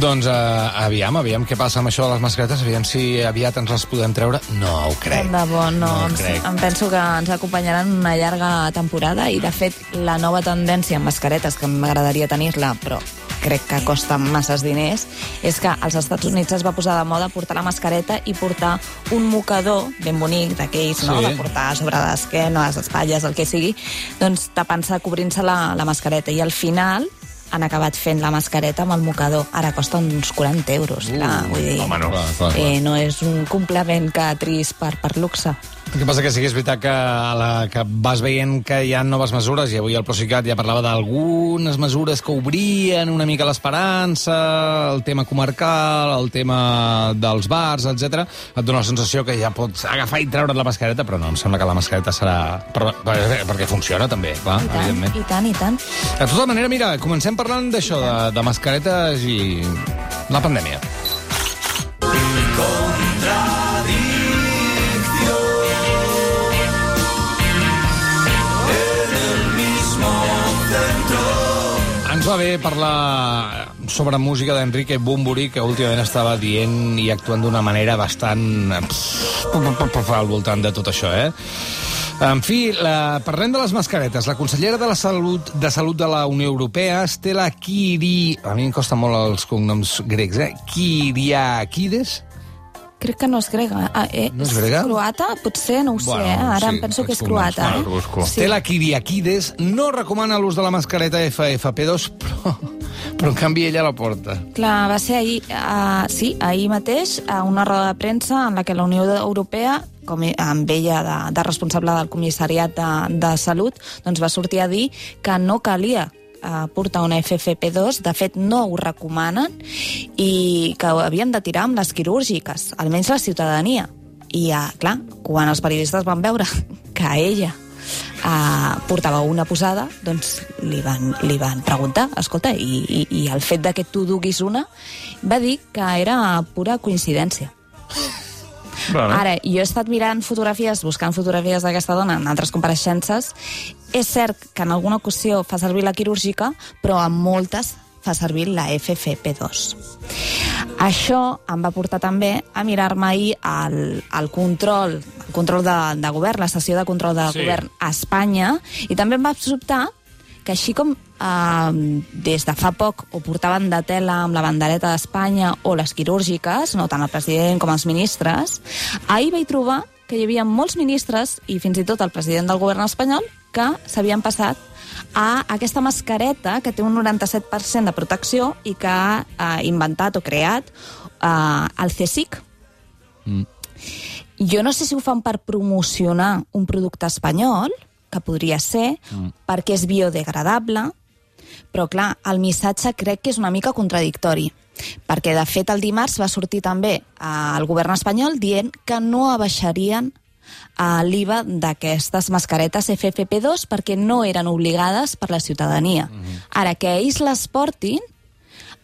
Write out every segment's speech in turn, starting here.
Doncs uh, aviam, aviam què passa amb això de les mascaretes, aviam si aviat ens les podem treure. No ho crec. De bo, no. No em, crec. em penso que ens acompanyaran una llarga temporada i, de fet, la nova tendència en mascaretes, que m'agradaria tenir-la, però crec que costa masses diners, és que als Estats Units es va posar de moda portar la mascareta i portar un mocador ben bonic d'aquells, no?, Sí. de portar sobre l'esquena, les espatlles, el que sigui, doncs tapant-se, cobrint-se la, la mascareta. I al final han acabat fent la mascareta amb el mocador. Ara costa uns 40 euros, Uh, clar, vull dir... home, no. Clar, clar, clar. Eh, no és un complement que tris per, per luxe. El que passa que sí que és veritat que, la, que vas veient que hi ha noves mesures, i avui el Procicat ja parlava d'algunes mesures que obrien una mica l'esperança, el tema comarcal, el tema dels bars, etc. Et dona la sensació que ja pots agafar i treure't la mascareta, però no, em sembla que la mascareta serà... Per, per, perquè funciona també, clar, I tant, evidentment. i tant, i tant. De tota manera, mira, comencem parlant d'això, de, de mascaretes i la pandèmia. Ens va bé parlar sobre música d'Enrique Bumburi, que últimament estava dient i actuant d'una manera bastant... al voltant de tot això, eh? En fi, la, parlem de les mascaretes. La consellera de la Salut de Salut de la Unió Europea, Estela Kiri... A mi em costa molt els cognoms grecs, eh? Kiriakides? Crec que no és grega. Ah, eh, No és grega? croata? Potser, no ho sé. Bueno, eh? Ara sí, em penso que és croata. Bueno, eh? busco. Estela Kiriakides no recomana l'ús de la mascareta FFP2, però, però en canvi ella la porta. Clar, va ser ahir, uh, sí, ahir mateix, a una roda de premsa en la que la Unió Europea com amb ella de, de responsable del Comissariat de, de Salut, doncs va sortir a dir que no calia eh, portar una FFP2, de fet no ho recomanen, i que ho havien de tirar amb les quirúrgiques, almenys la ciutadania. I, eh, clar, quan els periodistes van veure que ella uh, portava una posada, doncs li van, li van preguntar, escolta, i, i, i el fet de que tu duguis una va dir que era pura coincidència. Vale. Ara, jo he estat mirant fotografies, buscant fotografies d'aquesta dona en altres compareixences. És cert que en alguna ocasió fa servir la quirúrgica, però en moltes fa servir la FFP2. Això em va portar també a mirar-me ahir el, el control, el control de, de govern, la sessió de control de sí. govern a Espanya, i també em va sobtar que així com eh, des de fa poc ho portaven de tela amb la bandereta d'Espanya o les quirúrgiques, no tant el president com els ministres, ahir vaig trobar que hi havia molts ministres i fins i tot el president del govern espanyol que s'havien passat a aquesta mascareta que té un 97% de protecció i que ha eh, inventat o creat eh, el CSIC. Jo no sé si ho fan per promocionar un producte espanyol, que podria ser, mm. perquè és biodegradable, però clar, el missatge crec que és una mica contradictori, perquè de fet el dimarts va sortir també al govern espanyol dient que no abaixarien eh, l'IVA d'aquestes mascaretes FFP2 perquè no eren obligades per la ciutadania. -hmm. Ara, que ells les portin,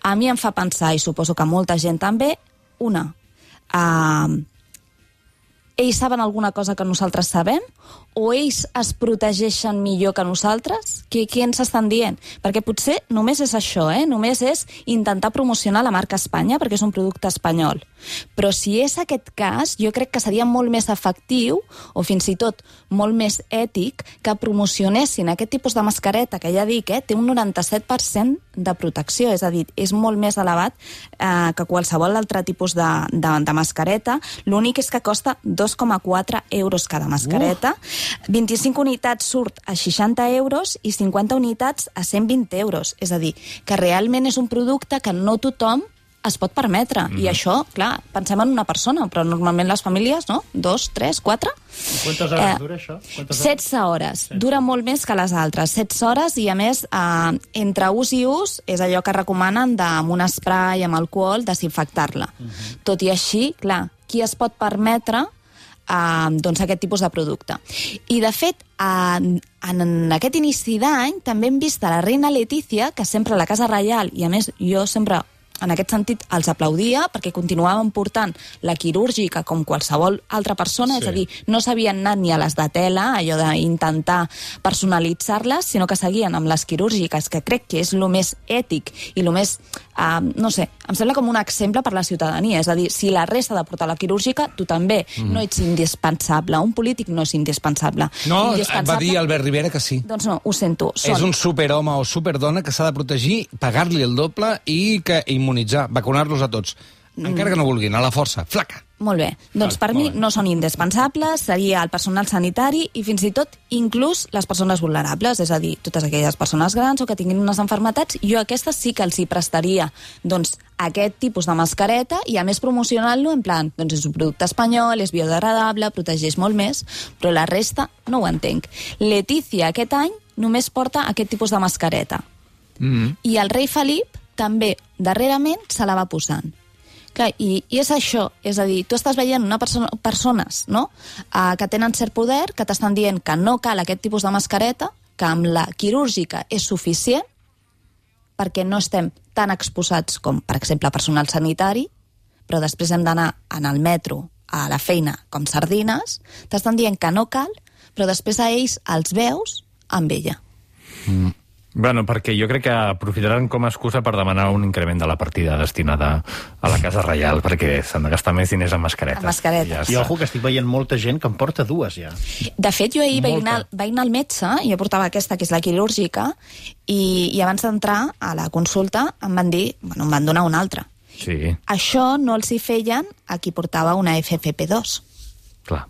a mi em fa pensar, i suposo que molta gent també, una, eh, ells saben alguna cosa que nosaltres sabem? O ells es protegeixen millor que nosaltres? Què, què ens estan dient? Perquè potser només és això, eh? Només és intentar promocionar la marca Espanya perquè és un producte espanyol. Però si és aquest cas, jo crec que seria molt més efectiu o fins i tot molt més ètic que promocionessin aquest tipus de mascareta que ja dic, eh, té un 97% de protecció, és a dir, és molt més elevat eh, que qualsevol altre tipus de, de, de mascareta. L'únic és que costa 2,4 euros cada mascareta. Uh. 25 unitats surt a 60 euros i 50 unitats a 120 euros. És a dir, que realment és un producte que no tothom es pot permetre. Mm -hmm. I això, clar, pensem en una persona, però normalment les famílies, no? Dos, tres, quatre? Quantes hores dura això? Quantes 16 hores. Dura molt més que les altres. 16 hores i, a més, eh, entre ús i ús, és allò que recomanen de, amb un spray, amb alcohol, desinfectar-la. Uh -huh. Tot i així, clar, qui es pot permetre eh, doncs aquest tipus de producte. I, de fet, en, en aquest inici d'any també hem vist a la reina Letícia, que sempre a la Casa Reial, i a més jo sempre en aquest sentit els aplaudia perquè continuaven portant la quirúrgica com qualsevol altra persona, Sí. és a dir, no s'havien anat ni a les de tela, allò d'intentar personalitzar-les, sinó que seguien amb les quirúrgiques, que crec que és el més ètic i el més, uh, no sé, em sembla com un exemple per la ciutadania. És a dir, si la resta de portar la quirúrgica, tu també. Mm. No ets indispensable. Un polític no és indispensable. No, indispensable... va dir Albert Rivera que sí. Doncs no, ho sento. Són... És un superhome o superdona que s'ha de protegir, pagar-li el doble i que immunitzar, vacunar-los a tots. Encara que no vulguin, a la força. Flaca! Molt bé. Doncs per mi no són indispensables, seria el personal sanitari i fins i tot inclús les persones vulnerables, és a dir, totes aquelles persones grans o que tinguin unes enfermetats, jo aquestes sí que els hi prestaria doncs, aquest tipus de mascareta i a més promocionant-lo en plan, doncs és un producte espanyol, és biodegradable, protegeix molt més, però la resta no ho entenc. Letícia aquest any només porta aquest tipus de mascareta. Mm. I el rei Felip també, darrerament, se la va posant. Clar, i, i és això, és a dir, tu estàs veient una persona, persones no? uh, que tenen cert poder, que t'estan dient que no cal aquest tipus de mascareta, que amb la quirúrgica és suficient, perquè no estem tan exposats com, per exemple, personal sanitari, però després hem d'anar en el metro a la feina com sardines, t'estan dient que no cal, però després a ells els veus amb ella. Bueno, perquè jo crec que aprofitaran com a excusa per demanar un increment de la partida destinada a la Casa Reial, perquè s'han de gastar més diners en mascaretes. En mascaretes. Ja I ojo que estic veient molta gent que en porta dues, ja. De fet, jo ahir vaig anar, vaig anar al metge, i jo portava aquesta, que és la quirúrgica, i, i abans d'entrar a la consulta em van dir, bueno, em van donar una altra. Sí, Això no els hi feien a qui portava una FFP2. clar.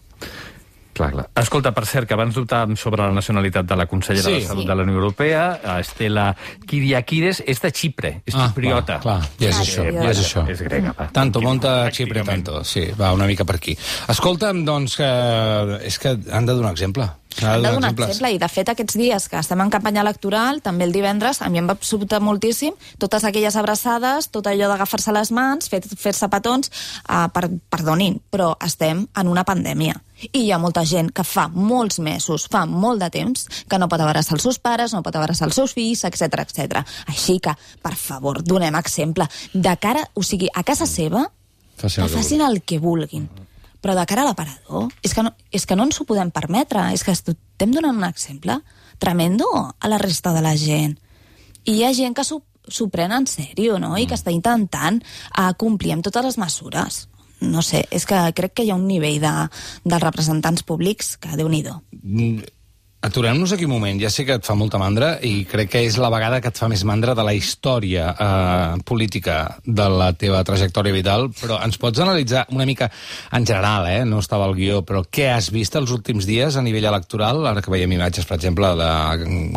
Clar, clar. Escolta, per cert, que abans dubtàvem sobre la nacionalitat de la consellera Sí. de Salut Sí. de la Unió Europea, Estela Kyriakides, és de Xipre, és xipriota. Ah, clar, clar, ja és Ah, això, ja és això. És grega, va. Tanto monta. Xipre tanto. Sí, va una mica per aquí. Escolta'm, doncs, que és que han de donar exemple. Hem de donar exemple, i de fet aquests dies que estem en campanya electoral, també el divendres, a mi em va sobtar moltíssim totes aquelles abraçades, tot allò d'agafar-se les mans, fer- fer-se petons, uh, per, perdonin, però estem en una pandèmia. I hi ha molta gent que fa molts mesos, fa molt de temps, que no pot abraçar els seus pares, no pot abraçar els seus fills, etc etc. Així que, per favor, donem exemple. De cara, o sigui, a casa seva, Facin que que facin el que vulguin. Però de cara a l'aparador, és, que no, és que no ens ho podem permetre. És que estem donant un exemple tremendo a la resta de la gent. I hi ha gent que s'ho s'ho pren en sèrio, no? I que està intentant uh, complir amb totes les mesures. No sé, és que crec que hi ha un nivell de, dels representants públics que, déu nhi Mm, Aturem-nos aquí un moment. Ja sé que et fa molta mandra i crec que és la vegada que et fa més mandra de la història eh, política de la teva trajectòria vital, però ens pots analitzar una mica en general, eh? no estava al guió, però què has vist els últims dies a nivell electoral? Ara que veiem imatges, per exemple, de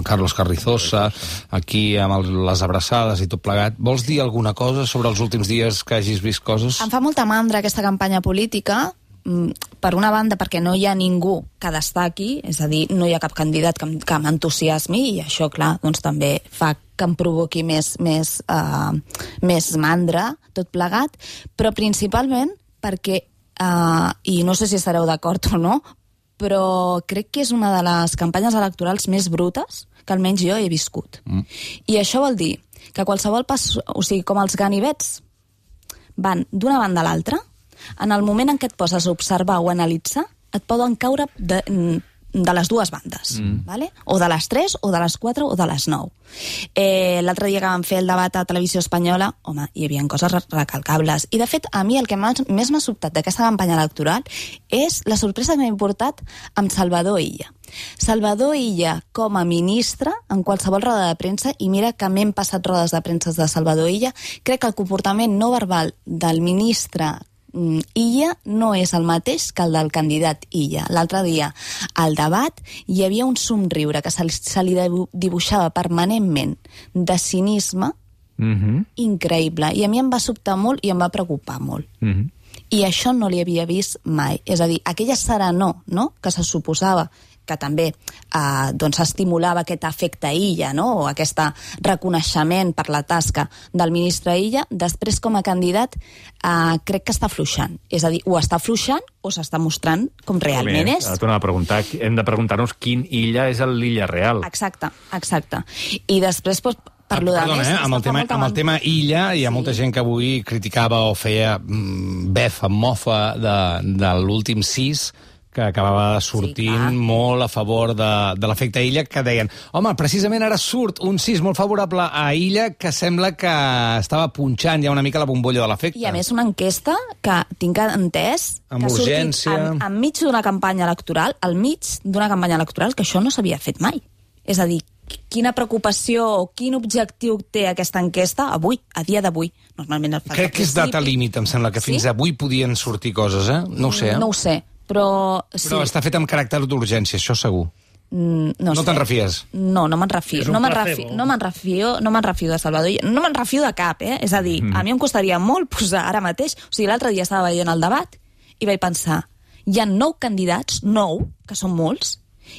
Carlos Carrizosa, aquí amb el, les abraçades i tot plegat. Vols dir alguna cosa sobre els últims dies que hagis vist coses? Em fa molta mandra aquesta campanya política, mm, per una banda perquè no hi ha ningú que destaqui, és a dir, no hi ha cap candidat que, que m'entusiasmi i això, clar, doncs també fa que em provoqui més, més, uh, més mandra, tot plegat, però principalment perquè, uh, i no sé si estareu d'acord o no, però crec que és una de les campanyes electorals més brutes que almenys jo he viscut. Mm. I això vol dir que qualsevol pas, o sigui, com els ganivets van d'una banda a l'altra, en el moment en què et poses a observar o analitzar, et poden caure de, de les dues bandes, mm. vale? o de les 3, o de les 4, o de les 9. Eh, L'altre dia que vam fer el debat a Televisió Espanyola, home, hi havia coses re- recalcables. I, de fet, a mi el que més m'ha sobtat d'aquesta campanya electoral és la sorpresa que m'ha importat amb Salvador Illa. Salvador Illa, com a ministre, en qualsevol roda de premsa, i mira que m'hem passat rodes de premsa de Salvador Illa, crec que el comportament no verbal del ministre mm, Illa no és el mateix que el del candidat Illa. L'altre dia, al debat, hi havia un somriure que se li, se li dibu- dibuixava permanentment de cinisme Mm -hmm. increïble. I a mi em va sobtar molt i em va preocupar molt. Mm -hmm. I això no li havia vist mai. És a dir, aquella serenor no? que se suposava que també eh, doncs estimulava aquest efecte Illa, no? o aquest reconeixement per la tasca del ministre Illa, després com a candidat eh, crec que està fluixant. És a dir, o està fluixant o s'està mostrant com realment és. Ara tornem a preguntar, hem de preguntar-nos quin illa és el l'illa real. Exacte, exacte. I després, doncs, per lo de Perdona, més, eh? amb, el tema, amb el tema illa hi ha Sí. molta gent que avui criticava o feia mm, befa, mofa de, de l'últim cis que acabava sortint Sí, clar. molt a favor de, de l'efecte Illa, que deien, home, precisament ara surt un 6 molt favorable a Illa que sembla que estava punxant ja una mica la bombolla de l'efecte. I a més una enquesta que tinc entès Amb que ha sortit urgència. en, enmig d'una campanya electoral, al mig d'una campanya electoral, que això no s'havia fet mai. És a dir, quina preocupació o quin objectiu té aquesta enquesta avui, a dia d'avui. Normalment el Crec que és data límit, em sembla, que fins Sí? avui podien sortir coses, eh? No ho sé, eh? No ho sé, però... Sí. Però està fet amb caràcter d'urgència, això segur. Mm, no, No te'n refies? No, no me'n refio. No me'n refio, no me'n refio, no me'n refio de Salvador. No me'n refio de cap, eh? És a dir, Mm. a mi em costaria molt posar ara mateix... O sigui, l'altre dia estava veient el debat i vaig pensar, hi ha nou candidats, nou, que són molts,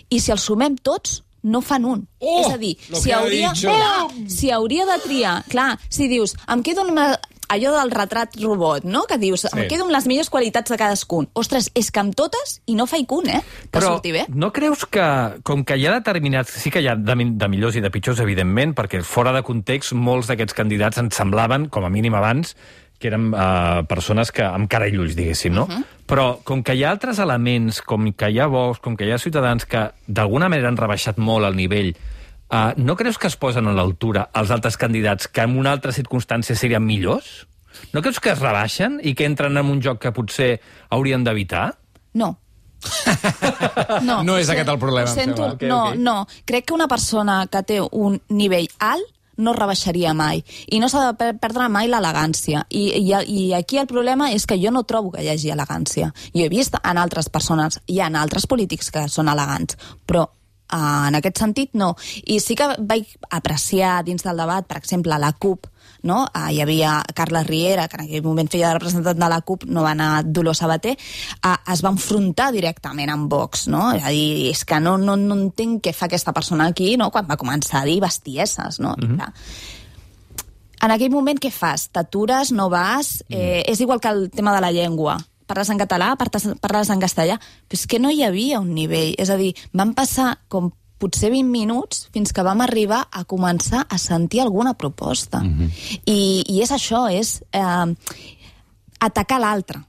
i si els sumem tots, no fan un. Oh, és a dir, si ha hauria, clar, si hauria de triar... Clar, si dius, em quedo amb allò del retrat robot, no?, que dius, em Sí. quedo amb les millors qualitats de cadascun. Ostres, és que amb totes, i no faig un, eh?, que Però surti bé. no creus que, com que hi ha determinats... Sí que hi ha de, de millors i de pitjors, evidentment, perquè fora de context molts d'aquests candidats ens semblaven, com a mínim abans, que eren uh, persones que amb cara i ulls, diguéssim, no? Uh -huh. Però com que hi ha altres elements, com que hi ha Vox, com que hi ha Ciutadans, que d'alguna manera han rebaixat molt el nivell, uh, no creus que es posen a l'altura els altres candidats que en una altra circumstància serien millors? No creus que es rebaixen i que entren en un joc que potser haurien d'evitar? No. No, No és aquest el problema, Ho sento, sembla. Ok, no, ok. no. Crec que una persona que té un nivell alt no rebaixaria mai. I no s'ha de per- perdre mai l'elegància. I, i, I aquí el problema és que jo no trobo que hi hagi elegància. Jo he vist en altres persones, hi ha altres polítics que són elegants, però eh, en aquest sentit no. I sí que vaig apreciar dins del debat, per exemple, la CUP, no? Ah, hi havia Carles Riera, que en aquell moment feia de representant de la CUP, no va anar Dolors Sabater, ah, es va enfrontar directament amb Vox, no? És a dir, és que no, no, no entenc què fa aquesta persona aquí, no?, quan va començar a dir bestieses, no? Mm -hmm. En aquell moment què fas? T'atures, no vas? Eh, és igual que el tema de la llengua. Parles en català, parles, en castellà. Però és que no hi havia un nivell. És a dir, van passar com potser 20 minuts fins que vam arribar a començar a sentir alguna proposta. Mm -hmm. I, I és això, és eh, atacar l'altre.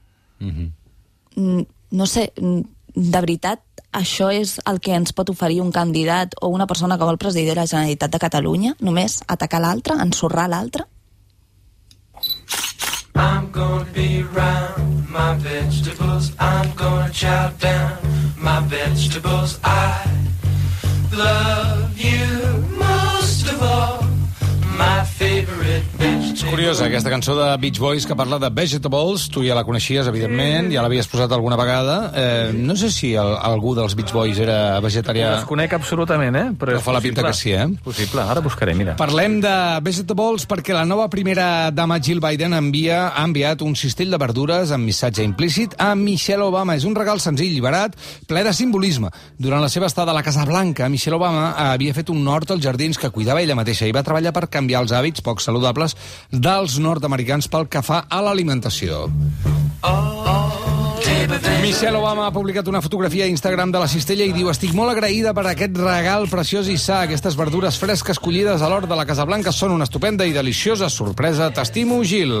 Mm, no sé, mm, de veritat, això és el que ens pot oferir un candidat o una persona que vol presidir la Generalitat de Catalunya? Només atacar l'altre, ensorrar l'altre? My vegetables. I'm gonna chow down my vegetables. I love Curiosa, aquesta cançó de Beach Boys que parla de vegetables, tu ja la coneixies, evidentment, ja l'havies posat alguna vegada. Eh, no sé si el, algú dels Beach Boys era vegetarià. Les conec absolutament, eh? Però, Però fa la pinta que sí, eh? És possible, ara buscaré, mira. Parlem de vegetables perquè la nova primera dama Jill Biden envia, ha enviat un cistell de verdures amb missatge implícit a Michelle Obama. És un regal senzill i barat, ple de simbolisme. Durant la seva estada a la Casa Blanca, Michelle Obama havia fet un hort als jardins que cuidava ella mateixa i va treballar per canviar els hàbits poc saludables dels nord-americans pel que fa a l'alimentació. Michelle Obama ha publicat una fotografia a Instagram de la cistella i diu Estic molt agraïda per aquest regal preciós i sa. Aquestes verdures fresques collides a l'hort de la Casa Blanca són una estupenda i deliciosa sorpresa. T'estimo, Gil.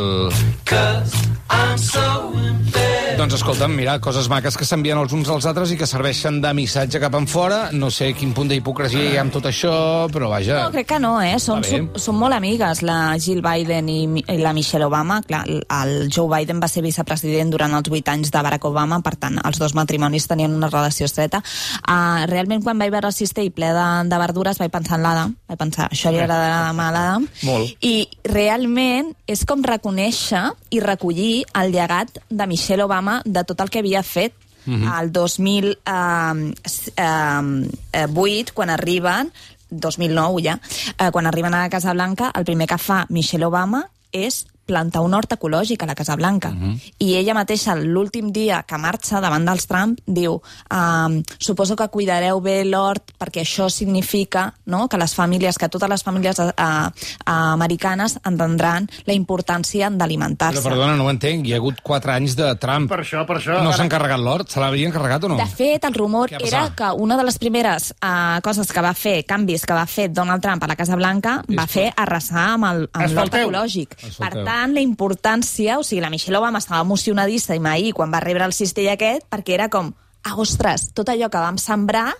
So. Doncs escolta'm, mira, coses maques que s'envien els uns als altres i que serveixen de missatge cap en fora. No sé quin punt d'hipocresia hi ha amb tot això, però vaja... No, crec que no, eh? Són, són, molt amigues, la Jill Biden i, i la Michelle Obama. Clar, el- Joe Biden va ser vicepresident durant els vuit anys de Barack Obama, per tant, els dos matrimonis tenien una relació estreta. Uh, realment, quan vaig veure el cistell ple de, de verdures, vaig pensar en l'Adam. Vaig pensar, això li agradarà a l'Adam. Molt. I realment és com reconèixer i recollir el llegat de Michelle Obama de tot el que havia fet el 2008, quan arriben, 2009 ja, eh, quan arriben a la Casa Blanca, el primer que fa Michelle Obama és plantar un hort ecològic a la Casa Blanca. Uh -huh. I ella mateixa, l'últim dia que marxa davant dels Trump, diu um, suposo que cuidareu bé l'hort perquè això significa no, que les famílies, que totes les famílies uh, uh, americanes entendran la importància d'alimentar-se. Però perdona, no ho entenc. Hi ha hagut 4 anys de Trump. Per això, per això. No ara- s'han carregat l'hort? Se l'havien carregat o no? De fet, el rumor era que una de les primeres uh, coses que va fer, canvis que va fer Donald Trump a la Casa Blanca, va fer arrasar amb l'hort ecològic. Asfalteu. Per tant, la importància, o sigui, la Michelle Obama estava emocionadíssima ahir quan va rebre el cistell aquest, perquè era com, ah, ostres, tot allò que vam sembrar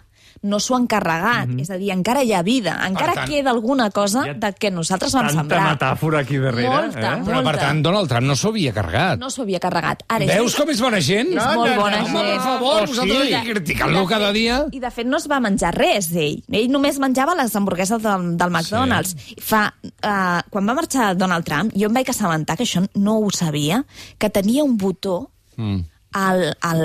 no s'ho han carregat. És a dir, encara hi ha vida, encara tant- queda alguna cosa ha de que nosaltres vam Tanta sembrar. metàfora aquí darrere. Molta, eh? Però, per molta. tant, Donald Trump no s'ho havia carregat. No s'ho havia carregat. Ara, Veus és com és bona gent? És molt bona Home, per gent. favor, Oh, vosaltres sí. aquí criticant-lo cada dia. I de fet no es va menjar res, ell. Ell només menjava les hamburgueses del, del McDonald's. Sí. Fa, uh, quan va marxar Donald Trump, jo em vaig assabentar, que això no ho sabia, que tenia un botó Mm. Al, al,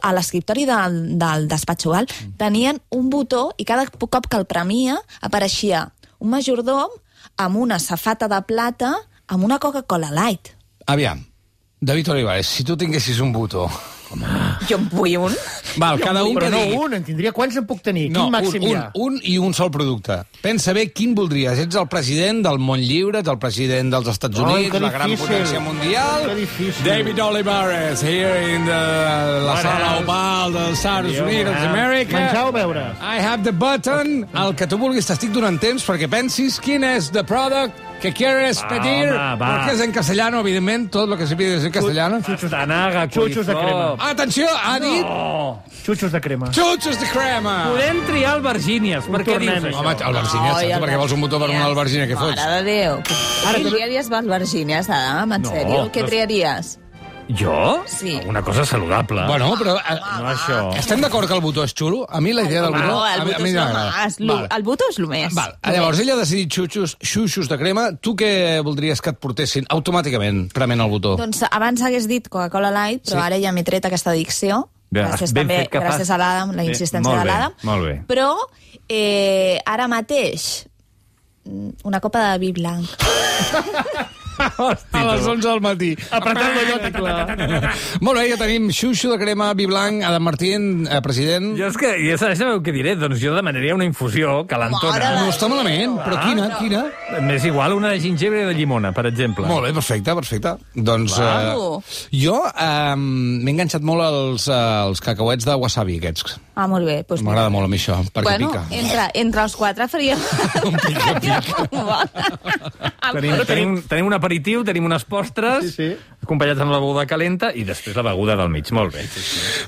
A l'escriptori del, del despatx oval, tenien un botó i cada cop que el premia apareixia un majordom amb una safata de plata amb una Coca-Cola Light. Aviam, David Olivares, si tu tinguessis un botó... Jo en vull un. Val, cada un Però que no digui... un, en tindria... Quants en puc tenir? No, Quin màxim un, hi un, ha? un i un sol producte. Pensa bé quin voldries. Ets el president del món lliure, ets el president dels Estats Ai, Units, la gran potència mundial. Que difícil. David Olivares, here in the, la Bones. sala oval dels Estats Units d'Amèrica. Menjar o beure? I have the button. El que tu vulguis t'estic donant temps perquè pensis quin és the product que quieres Va, pedir. home, va. Porque es en castellano, evidentment, tot lo que se pide es en castellano. Pastanaga, Xutxos de crema. Atenció, ha dit Oh. Xutxos de crema. xutxos de crema. Podem triar albergínies. Per què dius això? Home, el Virgínia, saps? Ai, perquè vols un botó per una albergínia que fots. Mare de Déu. Ara Què triaries per albergínies, Adam? En No, sèrio? Què no- triaries? Jo? Sí. Una cosa saludable. Bueno, però... eh, No això. Estem d'acord que el botó és xulo? A mi la idea del botó... No, a el mi- botó a mi és el m'agrada. més. El botó és el més. Val. Llavors, ella ha decidit xuxos, xuxos de crema. Tu què voldries que et portessin automàticament prement el botó? Doncs abans hagués dit Coca-Cola Light, però Sí. ara ja m'he tret aquesta addicció. Bé, gràcies ben també, fet que gràcies a l'Adam, la Bé, insistència molt de bé, l'Adam. molt bé. Però eh, ara mateix una copa de vi blanc. A les tu. 11 del matí. Ah, clar. Molt bé, ja tenim xuxo de crema, vi blanc, Adam Martín, eh, president. Jo és que, ja sabeu què diré? Doncs jo demanaria una infusió calentona. de No està malament, però quina, quina? M'és igual una de gingebre i de llimona, per exemple. Molt bé, perfecte, perfecte. Doncs eh, jo eh, m'he enganxat molt als, eh, als cacauets de wasabi aquests. Ah, molt bé. Doncs M'agrada molt a mi això, perquè bueno, pica. Entre, entre els quatre faríem... un pica, pica. Tenim, tenim, tenim un aperitiu, tenim unes postres, Sí, sí. acompanyats amb la beguda calenta, i després la beguda del mig. Molt bé.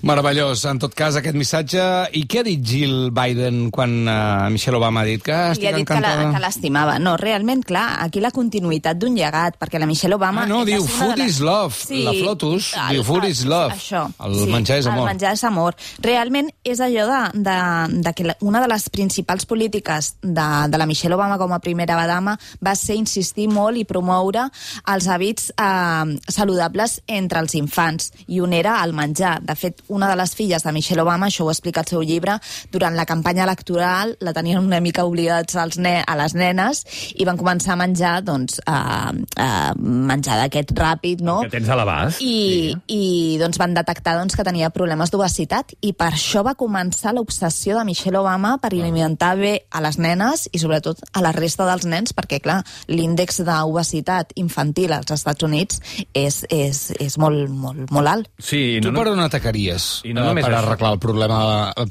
Meravellós. En tot cas, aquest missatge... I què ha dit Jill Biden quan uh, Michelle Obama ha dit que Li estic ha dit que la- encantada? que l'estimava. No, realment, clar, aquí la continuïtat d'un llegat, perquè la Michelle Obama... Ah, no, diu food is love. La Flotus diu food is love. Això. El menjar és amor. El menjar és amor. Realment és allò de, de, de que la, una de les principals polítiques de, de la Michelle Obama com a primera dama va ser insistir molt i promoure els hàbits eh, saludables entre els infants. I un era el menjar. De fet, una de les filles de Michelle Obama, això ho explica al seu llibre, durant la campanya electoral la tenien una mica oblidats als ne a les nenes i van començar a menjar doncs, eh, eh, menjar d'aquest ràpid, no? Que tens a l'abast. I, i doncs, van detectar doncs, que tenia problemes d'obesitat i per això va començar l'obsessió de Michelle Obama per alimentar bé a les nenes i sobretot a la resta dels nens perquè, clar, l'índex d'obesitat infantil als Estats Units és, és, és molt, molt, molt alt. Sí, Tu no, per no, on atacaries I no eh, només per això. arreglar el problema?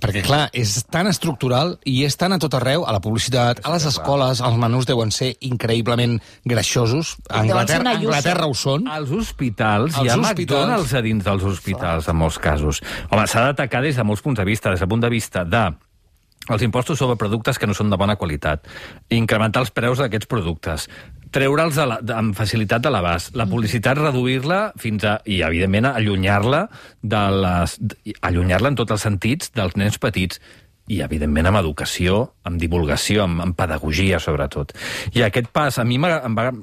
Perquè, clar, és tan estructural i és tan a tot arreu, a la publicitat, a les escoles, els menús deuen ser increïblement greixosos. A Anglaterra, a. Anglaterra ho són. als hospitals, Als hi ha hospitals. McDonald's a dins dels hospitals, en molts casos. Home, s'ha d'atacar des de molts punts de vista, des del punt de vista de els impostos sobre productes que no són de bona qualitat, incrementar els preus d'aquests productes, treure'ls amb facilitat de l'abast, la publicitat reduir-la fins a, i evidentment allunyar-la de les, allunyar-la en tots els sentits dels nens petits i, evidentment, amb educació, amb divulgació, amb, amb pedagogia, sobretot. I aquest pas, a mi va,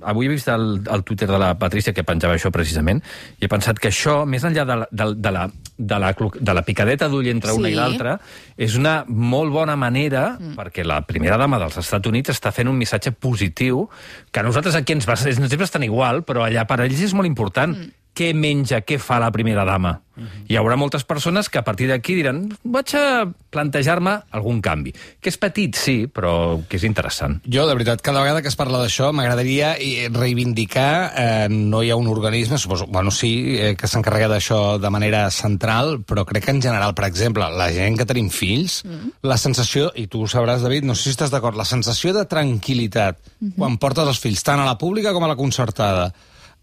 avui he vist el, el Twitter de la Patrícia que penjava això precisament, i he pensat que això, més enllà de la, de, de la, de la, de la picadeta d'ull entre una Sí. i l'altra, és una molt bona manera, mm. perquè la primera dama dels Estats Units està fent un missatge positiu, que a nosaltres aquí ens va ens és bastant igual, però allà per ells és molt important. Mm. Què menja, què fa la primera dama? Mm -hmm. Hi haurà moltes persones que a partir d'aquí diran vaig a plantejar-me algun canvi. Que és petit, sí, però que és interessant. Jo, de veritat, cada vegada que es parla d'això m'agradaria eh, reivindicar, eh, no hi ha un organisme, suposo, bueno, sí, eh, que s'encarrega d'això de manera central, però crec que en general, per exemple, la gent que tenim fills, mm. la sensació, i tu ho sabràs, David, no sé si estàs d'acord, la sensació de tranquil·litat mm -hmm. quan portes els fills tant a la pública com a la concertada,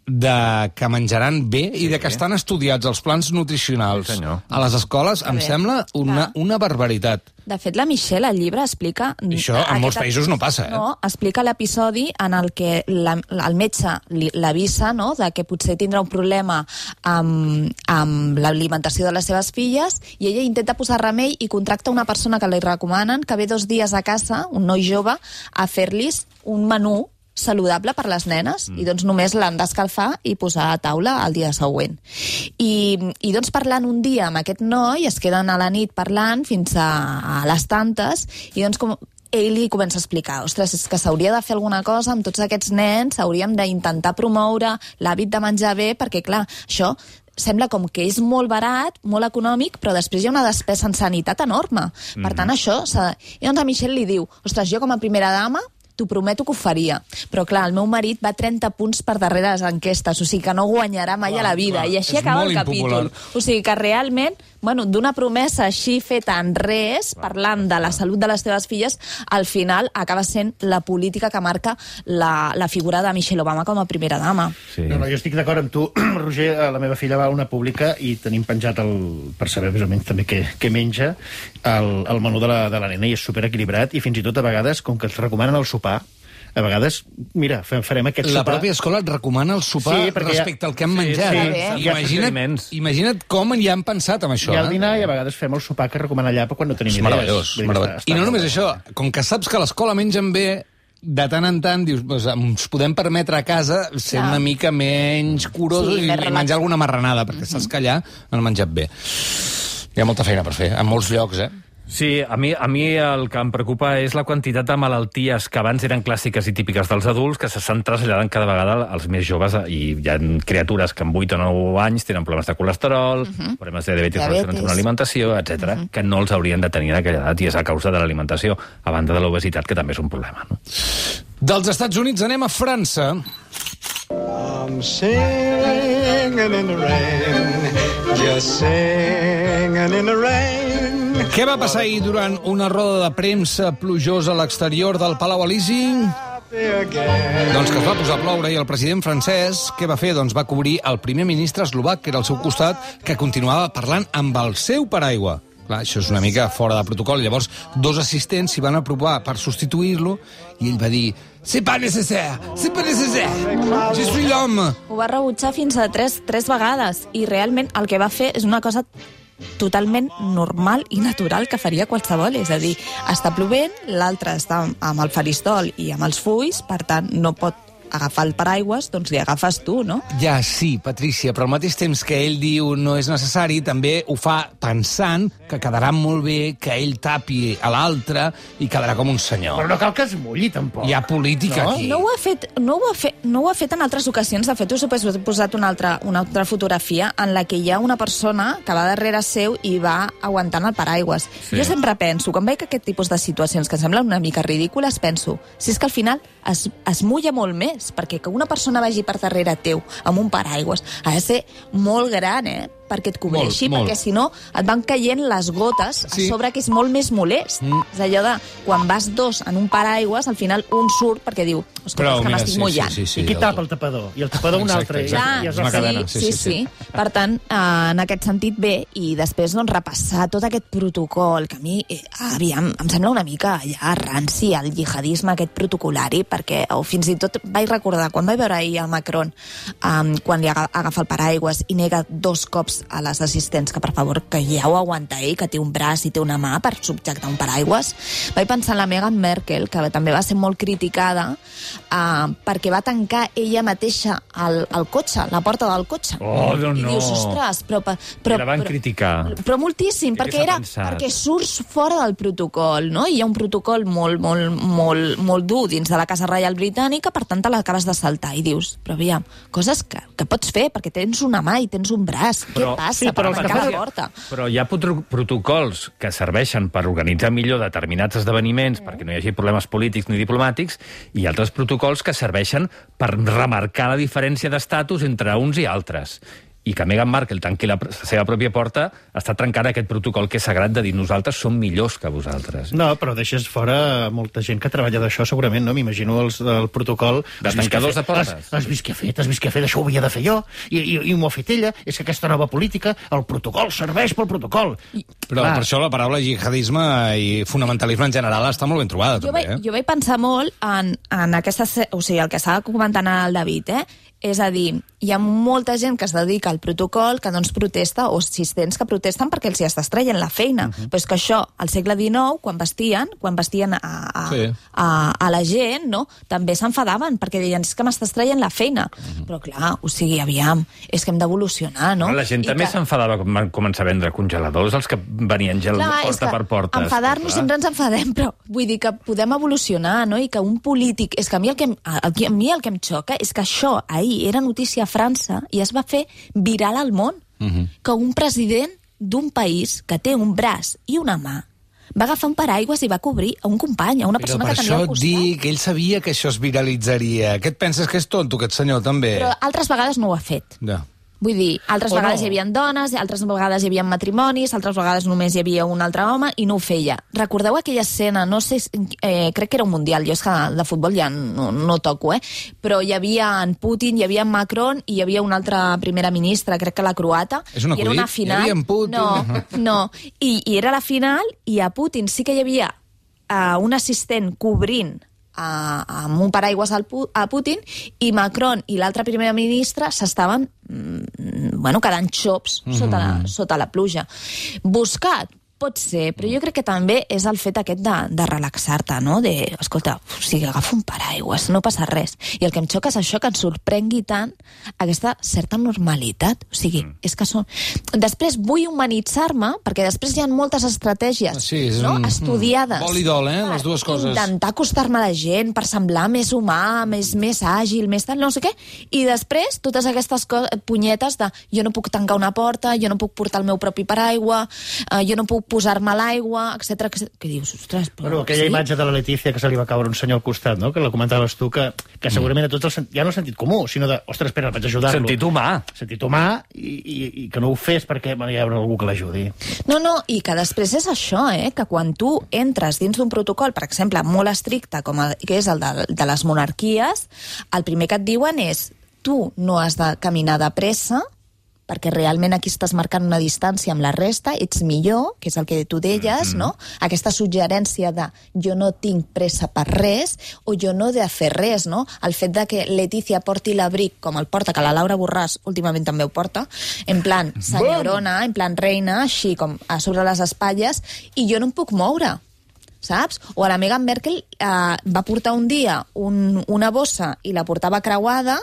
de que menjaran bé i de que estan estudiats els plans nutricionals Sí, senyor. a les escoles, em bé. sembla una, una barbaritat. De fet, la Michelle, al llibre, explica... I això en aquest- molts països no passa, eh? No, explica l'episodi en el que la, el metge l'avisa no, de que potser tindrà un problema amb, amb l'alimentació de les seves filles i ella intenta posar remei i contracta una persona que li recomanen que ve dos dies a casa, un noi jove, a fer-los un menú saludable per les nenes mm. i doncs només l'han d'escalfar i posar a taula el dia següent. I, I doncs parlant un dia amb aquest noi, es queden a la nit parlant fins a, a les tantes i doncs com ell li comença a explicar, ostres, és que s'hauria de fer alguna cosa amb tots aquests nens, hauríem d'intentar promoure l'hàbit de menjar bé, perquè clar, això sembla com que és molt barat, molt econòmic, però després hi ha una despesa en sanitat enorme. Per tant, això... s'ha de- I doncs a Michelle li diu, ostres, jo com a primera dama t'ho prometo que ho faria. Però clar, el meu marit va 30 punts per darrere les enquestes, o sigui que no guanyarà mai Clar, a la vida. clar, I així acaba el capítol. impopular. O sigui que realment, bueno, d'una promesa així feta en res, parlant de la salut de les teves filles, al final acaba sent la política que marca la, la figura de Michelle Obama com a primera dama. Sí. No, no, jo estic d'acord amb tu, Roger. eh, La meva filla va a una pública i tenim penjat, el, per saber més o menys també què, què menja, el, el menú de la, de la nena i és superequilibrat i fins i tot a vegades, com que et recomanen el sopar, a vegades, mira, fem, farem aquest La sopar... pròpia escola et recomana el sopar Sí, perquè ja- respecte al que han Sí, menjat. sí, I sí. imagina't, imagina't com hi han pensat amb això. Hi ha el eh? dinar i a vegades fem el sopar que recomana allà quan no tenim És idees. meravellós. Meravellós. I no només això, com que saps que a l'escola mengen bé, de tant en tant dius, pues, ens podem permetre a casa ser Clar. una mica menys curosos Sí, i, i menjar alguna marranada, perquè saps que allà han menjat bé. Hi ha molta feina per fer, en molts llocs, eh? Sí, a mi, a mi el que em preocupa és la quantitat de malalties que abans eren clàssiques i típiques dels adults que s'estan traslladant cada vegada als més joves i hi ha criatures que amb 8 o 9 anys tenen problemes de colesterol, problemes de diabetis, Diabetis. relacionats amb l'alimentació, etc, que no els haurien de tenir en aquella edat i és a causa de l'alimentació, a banda de l'obesitat, que també és un problema. No? Dels Estats Units anem a França. I'm singing in the rain, just singing in the rain. Què va passar ahir durant una roda de premsa plujosa a l'exterior del Palau Elisi? Doncs que es va posar a ploure i el president francès, què va fer? Doncs va cobrir el primer ministre eslovac, que era al seu costat, que continuava parlant amb el seu paraigua. Clar, això és una mica fora de protocol. Llavors, dos assistents s'hi van aprovar per substituir-lo i ell va dir «C'est pas nécessaire, c'est pas nécessaire, je suis l'homme». Ho va rebutjar fins a tres, tres vegades i realment el que va fer és una cosa totalment normal i natural que faria qualsevol. És a dir, està plovent, l'altre està amb el faristol i amb els fulls, per tant, no pot agafar el paraigües, doncs li agafes tu, no? Ja, sí, Patrícia, però al mateix temps que ell diu no és necessari, també ho fa pensant que quedarà molt bé que ell tapi a l'altre i quedarà com un senyor. Però no cal que es mulli, tampoc. Hi ha política No? aquí. No ho, ha fet, no, ho ha fet, no ho ha fet en altres ocasions. De fet, us he posat una altra, una altra fotografia en la que hi ha una persona que va darrere seu i va aguantant el paraigües. Sí. Jo sempre penso, quan veig aquest tipus de situacions que em semblen una mica ridícules, penso, si és que al final es, es mulla molt més, perquè que una persona vagi per darrere teu amb un paraigües ha de ser molt gran, eh?, perquè et cobreixi, Molt, molt. perquè si no et van caient les gotes Sí. a sobre que és molt més molest. Mm. És allò de, quan vas dos en un paraigües, al final un surt perquè diu, escolta, és que m'estic mullant. sí, sí, I qui el- tapa el tapador? I el tapador un Exacte, altre. exacte. Clar, I es És una va cadena, sí, sí, sí, sí, sí, Per tant, eh, en aquest sentit bé, i després doncs, repassar tot aquest protocol, que a mi, eh, aviam, em sembla una mica ja ranci el jihadisme aquest protocolari, perquè o fins i tot vaig recordar, quan vaig veure ahir a Macron, um, quan li aga- agafa el paraigües i nega dos cops a les assistents que per favor que ja ho aguanta ell, que té un braç i té una mà per subjectar un paraigües, vaig pensar en la Meghan Merkel, que també va ser molt criticada uh, perquè va tancar ella mateixa el, el cotxe, la porta del cotxe. Oh, no, I no. dius, ostres, però... però I la van però, criticar. Però moltíssim, Què perquè, era, pensat? perquè surts fora del protocol, no? I hi ha un protocol molt, molt, molt, molt dur dins de la Casa Reial Britànica, per tant te l'acabes de saltar i dius, però aviam, coses que, que pots fer, perquè tens una mà i tens un braç. Però- Què passa sí, però per fan- la porta? Però hi ha protocols que serveixen per organitzar millor determinats esdeveniments perquè no hi hagi problemes polítics ni diplomàtics i altres protocols que serveixen per remarcar la diferència d'estatus entre uns i altres. I que Meghan Markle tanqui la, la seva pròpia porta, està trencant aquest protocol que és sagrat de dir nosaltres som millors que vosaltres. No, però deixes fora molta gent que treballa d'això, segurament, no? M'imagino els del protocol... De tancadors de portes. Has, has vist què ha fet? Has vist què ha fet? Això ho havia de fer jo. I, i, i m'ho ha fet ella. És que aquesta nova política, el protocol serveix pel protocol. Però Clar. per això la paraula jihadisme i fonamentalisme en general està molt ben trobada, Jo també, vaig, eh? jo vaig pensar molt en, en aquesta... O sigui, el que estava comentant el David, eh? És a dir, hi ha molta gent que es dedica al protocol, que doncs protesta, o assistents que protesten perquè els hi estàs traient la feina. Uh -huh. Però és que això, al segle XIX, quan vestien, quan vestien a, a, Sí. a, a la gent, no? també s'enfadaven, perquè deien, és que m'estàs traient la feina. Uh -huh. Però clar, o sigui, aviam, és que hem d'evolucionar, no? La gent I també que- s'enfadava quan van començar a vendre congeladors, els que venien gel Clar, porta per porta. Enfadar-nos sempre ens enfadem, però vull dir que podem evolucionar, no? I que un polític... És que a mi el que, que- a mi el que em xoca és que això ahir era notícia a França i es va fer viral al món. Uh -huh. Que un president d'un país que té un braç i una mà va agafar un paraigües i va cobrir a un company, a una Però persona per que tenia això al costat. dic que ell sabia que això es viralitzaria. Què et penses que és tonto, aquest senyor, també? Però altres vegades no ho ha fet. Ja. Vull dir, altres O vegades no. hi havia dones, altres vegades hi havia matrimonis, altres vegades només hi havia un altre home i no ho feia. Recordeu aquella escena, no sé, eh, crec que era un mundial, jo és que de futbol ja no, no toco, eh? però hi havia en Putin, hi havia en Macron i hi havia una altra primera ministra, crec que la croata. És un I era una acudit? Hi final... havia en Putin? No, no. I, I era la final i a Putin sí que hi havia uh, un assistent cobrint a, amb un paraigües al, a Putin i Macron i l'altra primera ministra s'estaven mm, bueno, quedant xops sota, la, sota la pluja. Buscat, pot ser, però jo crec que també és el fet aquest de, de relaxar-te, no? De, escolta, o sigui, agafa un paraigües, no passa res. I el que em xoca és això, que ens sorprengui tant aquesta certa normalitat. O sigui, mm. és que són... Després vull humanitzar-me, perquè després hi ha moltes estratègies Sí, és no? un- estudiades. vol i dol, eh? Les dues coses. Intentar acostar-me a la gent per semblar més humà, més, més àgil, més tal, no sé què. I després, totes aquestes punyetes de jo no puc tancar una porta, jo no puc portar el meu propi paraigua, eh, jo no puc posar-me a l'aigua, etc. Que dius, ostres, però... Bueno, aquella sí? imatge de la Letícia que se li va caure un senyor al costat, no? que la comentaves tu, que, que segurament a tots el, sen- ja no sentit comú, sinó de, ostres, espera, vaig ajudar-lo. Sentit humà. Sentit humà i, i, i que no ho fes perquè bueno, hi haurà algú que l'ajudi. No, no, i que després és això, eh? que quan tu entres dins d'un protocol, per exemple, molt estricte, com el, que és el de, de les monarquies, el primer que et diuen és tu no has de caminar de pressa, perquè realment aquí estàs marcant una distància amb la resta, ets millor, que és el que tu deies, no? Aquesta suggerència de jo no tinc pressa per res o jo no he de fer res, no? El fet de que Letícia porti l'abric com el porta, que la Laura Borràs últimament també ho porta, en plan senyorona, en plan reina, així com a sobre les espatlles, i jo no em puc moure saps? O a la Meghan Merkel eh, va portar un dia un, una bossa i la portava creuada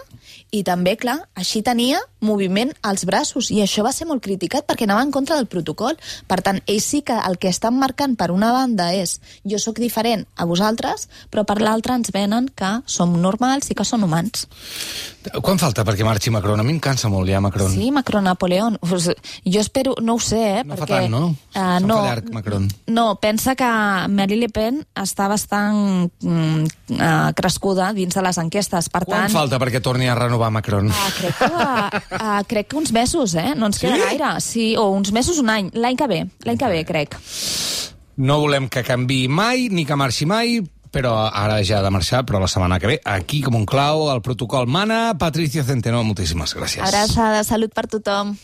i també, clar, així tenia moviment als braços i això va ser molt criticat perquè anava en contra del protocol. Per tant, ells sí que el que estan marcant per una banda és jo sóc diferent a vosaltres, però per l'altra ens venen que som normals i que són humans. Quan falta perquè marxi Macron? A mi em cansa molt ja, Macron. Sí, Macron-Napoleón. Pues, jo espero, no ho sé, eh? No fa perquè, tant, no? Se'n no, fa llarg, Macron. No, pensa que Marine Le Pen està bastant mm, uh, crescuda dins de les enquestes. Per Quan tant, falta perquè torni a renovar Macron? Uh, crec, que, uh, crec que uns mesos, eh? No ens queda Sí? gaire. Sí, o uns mesos, un any. L'any que ve, l'any que ve, crec. No volem que canvi mai, ni que marxi mai, però ara ja ha de marxar, però la setmana que ve, aquí com un clau, el protocol mana, Patricia Centeno, moltíssimes gràcies. Abraçada, salut per tothom.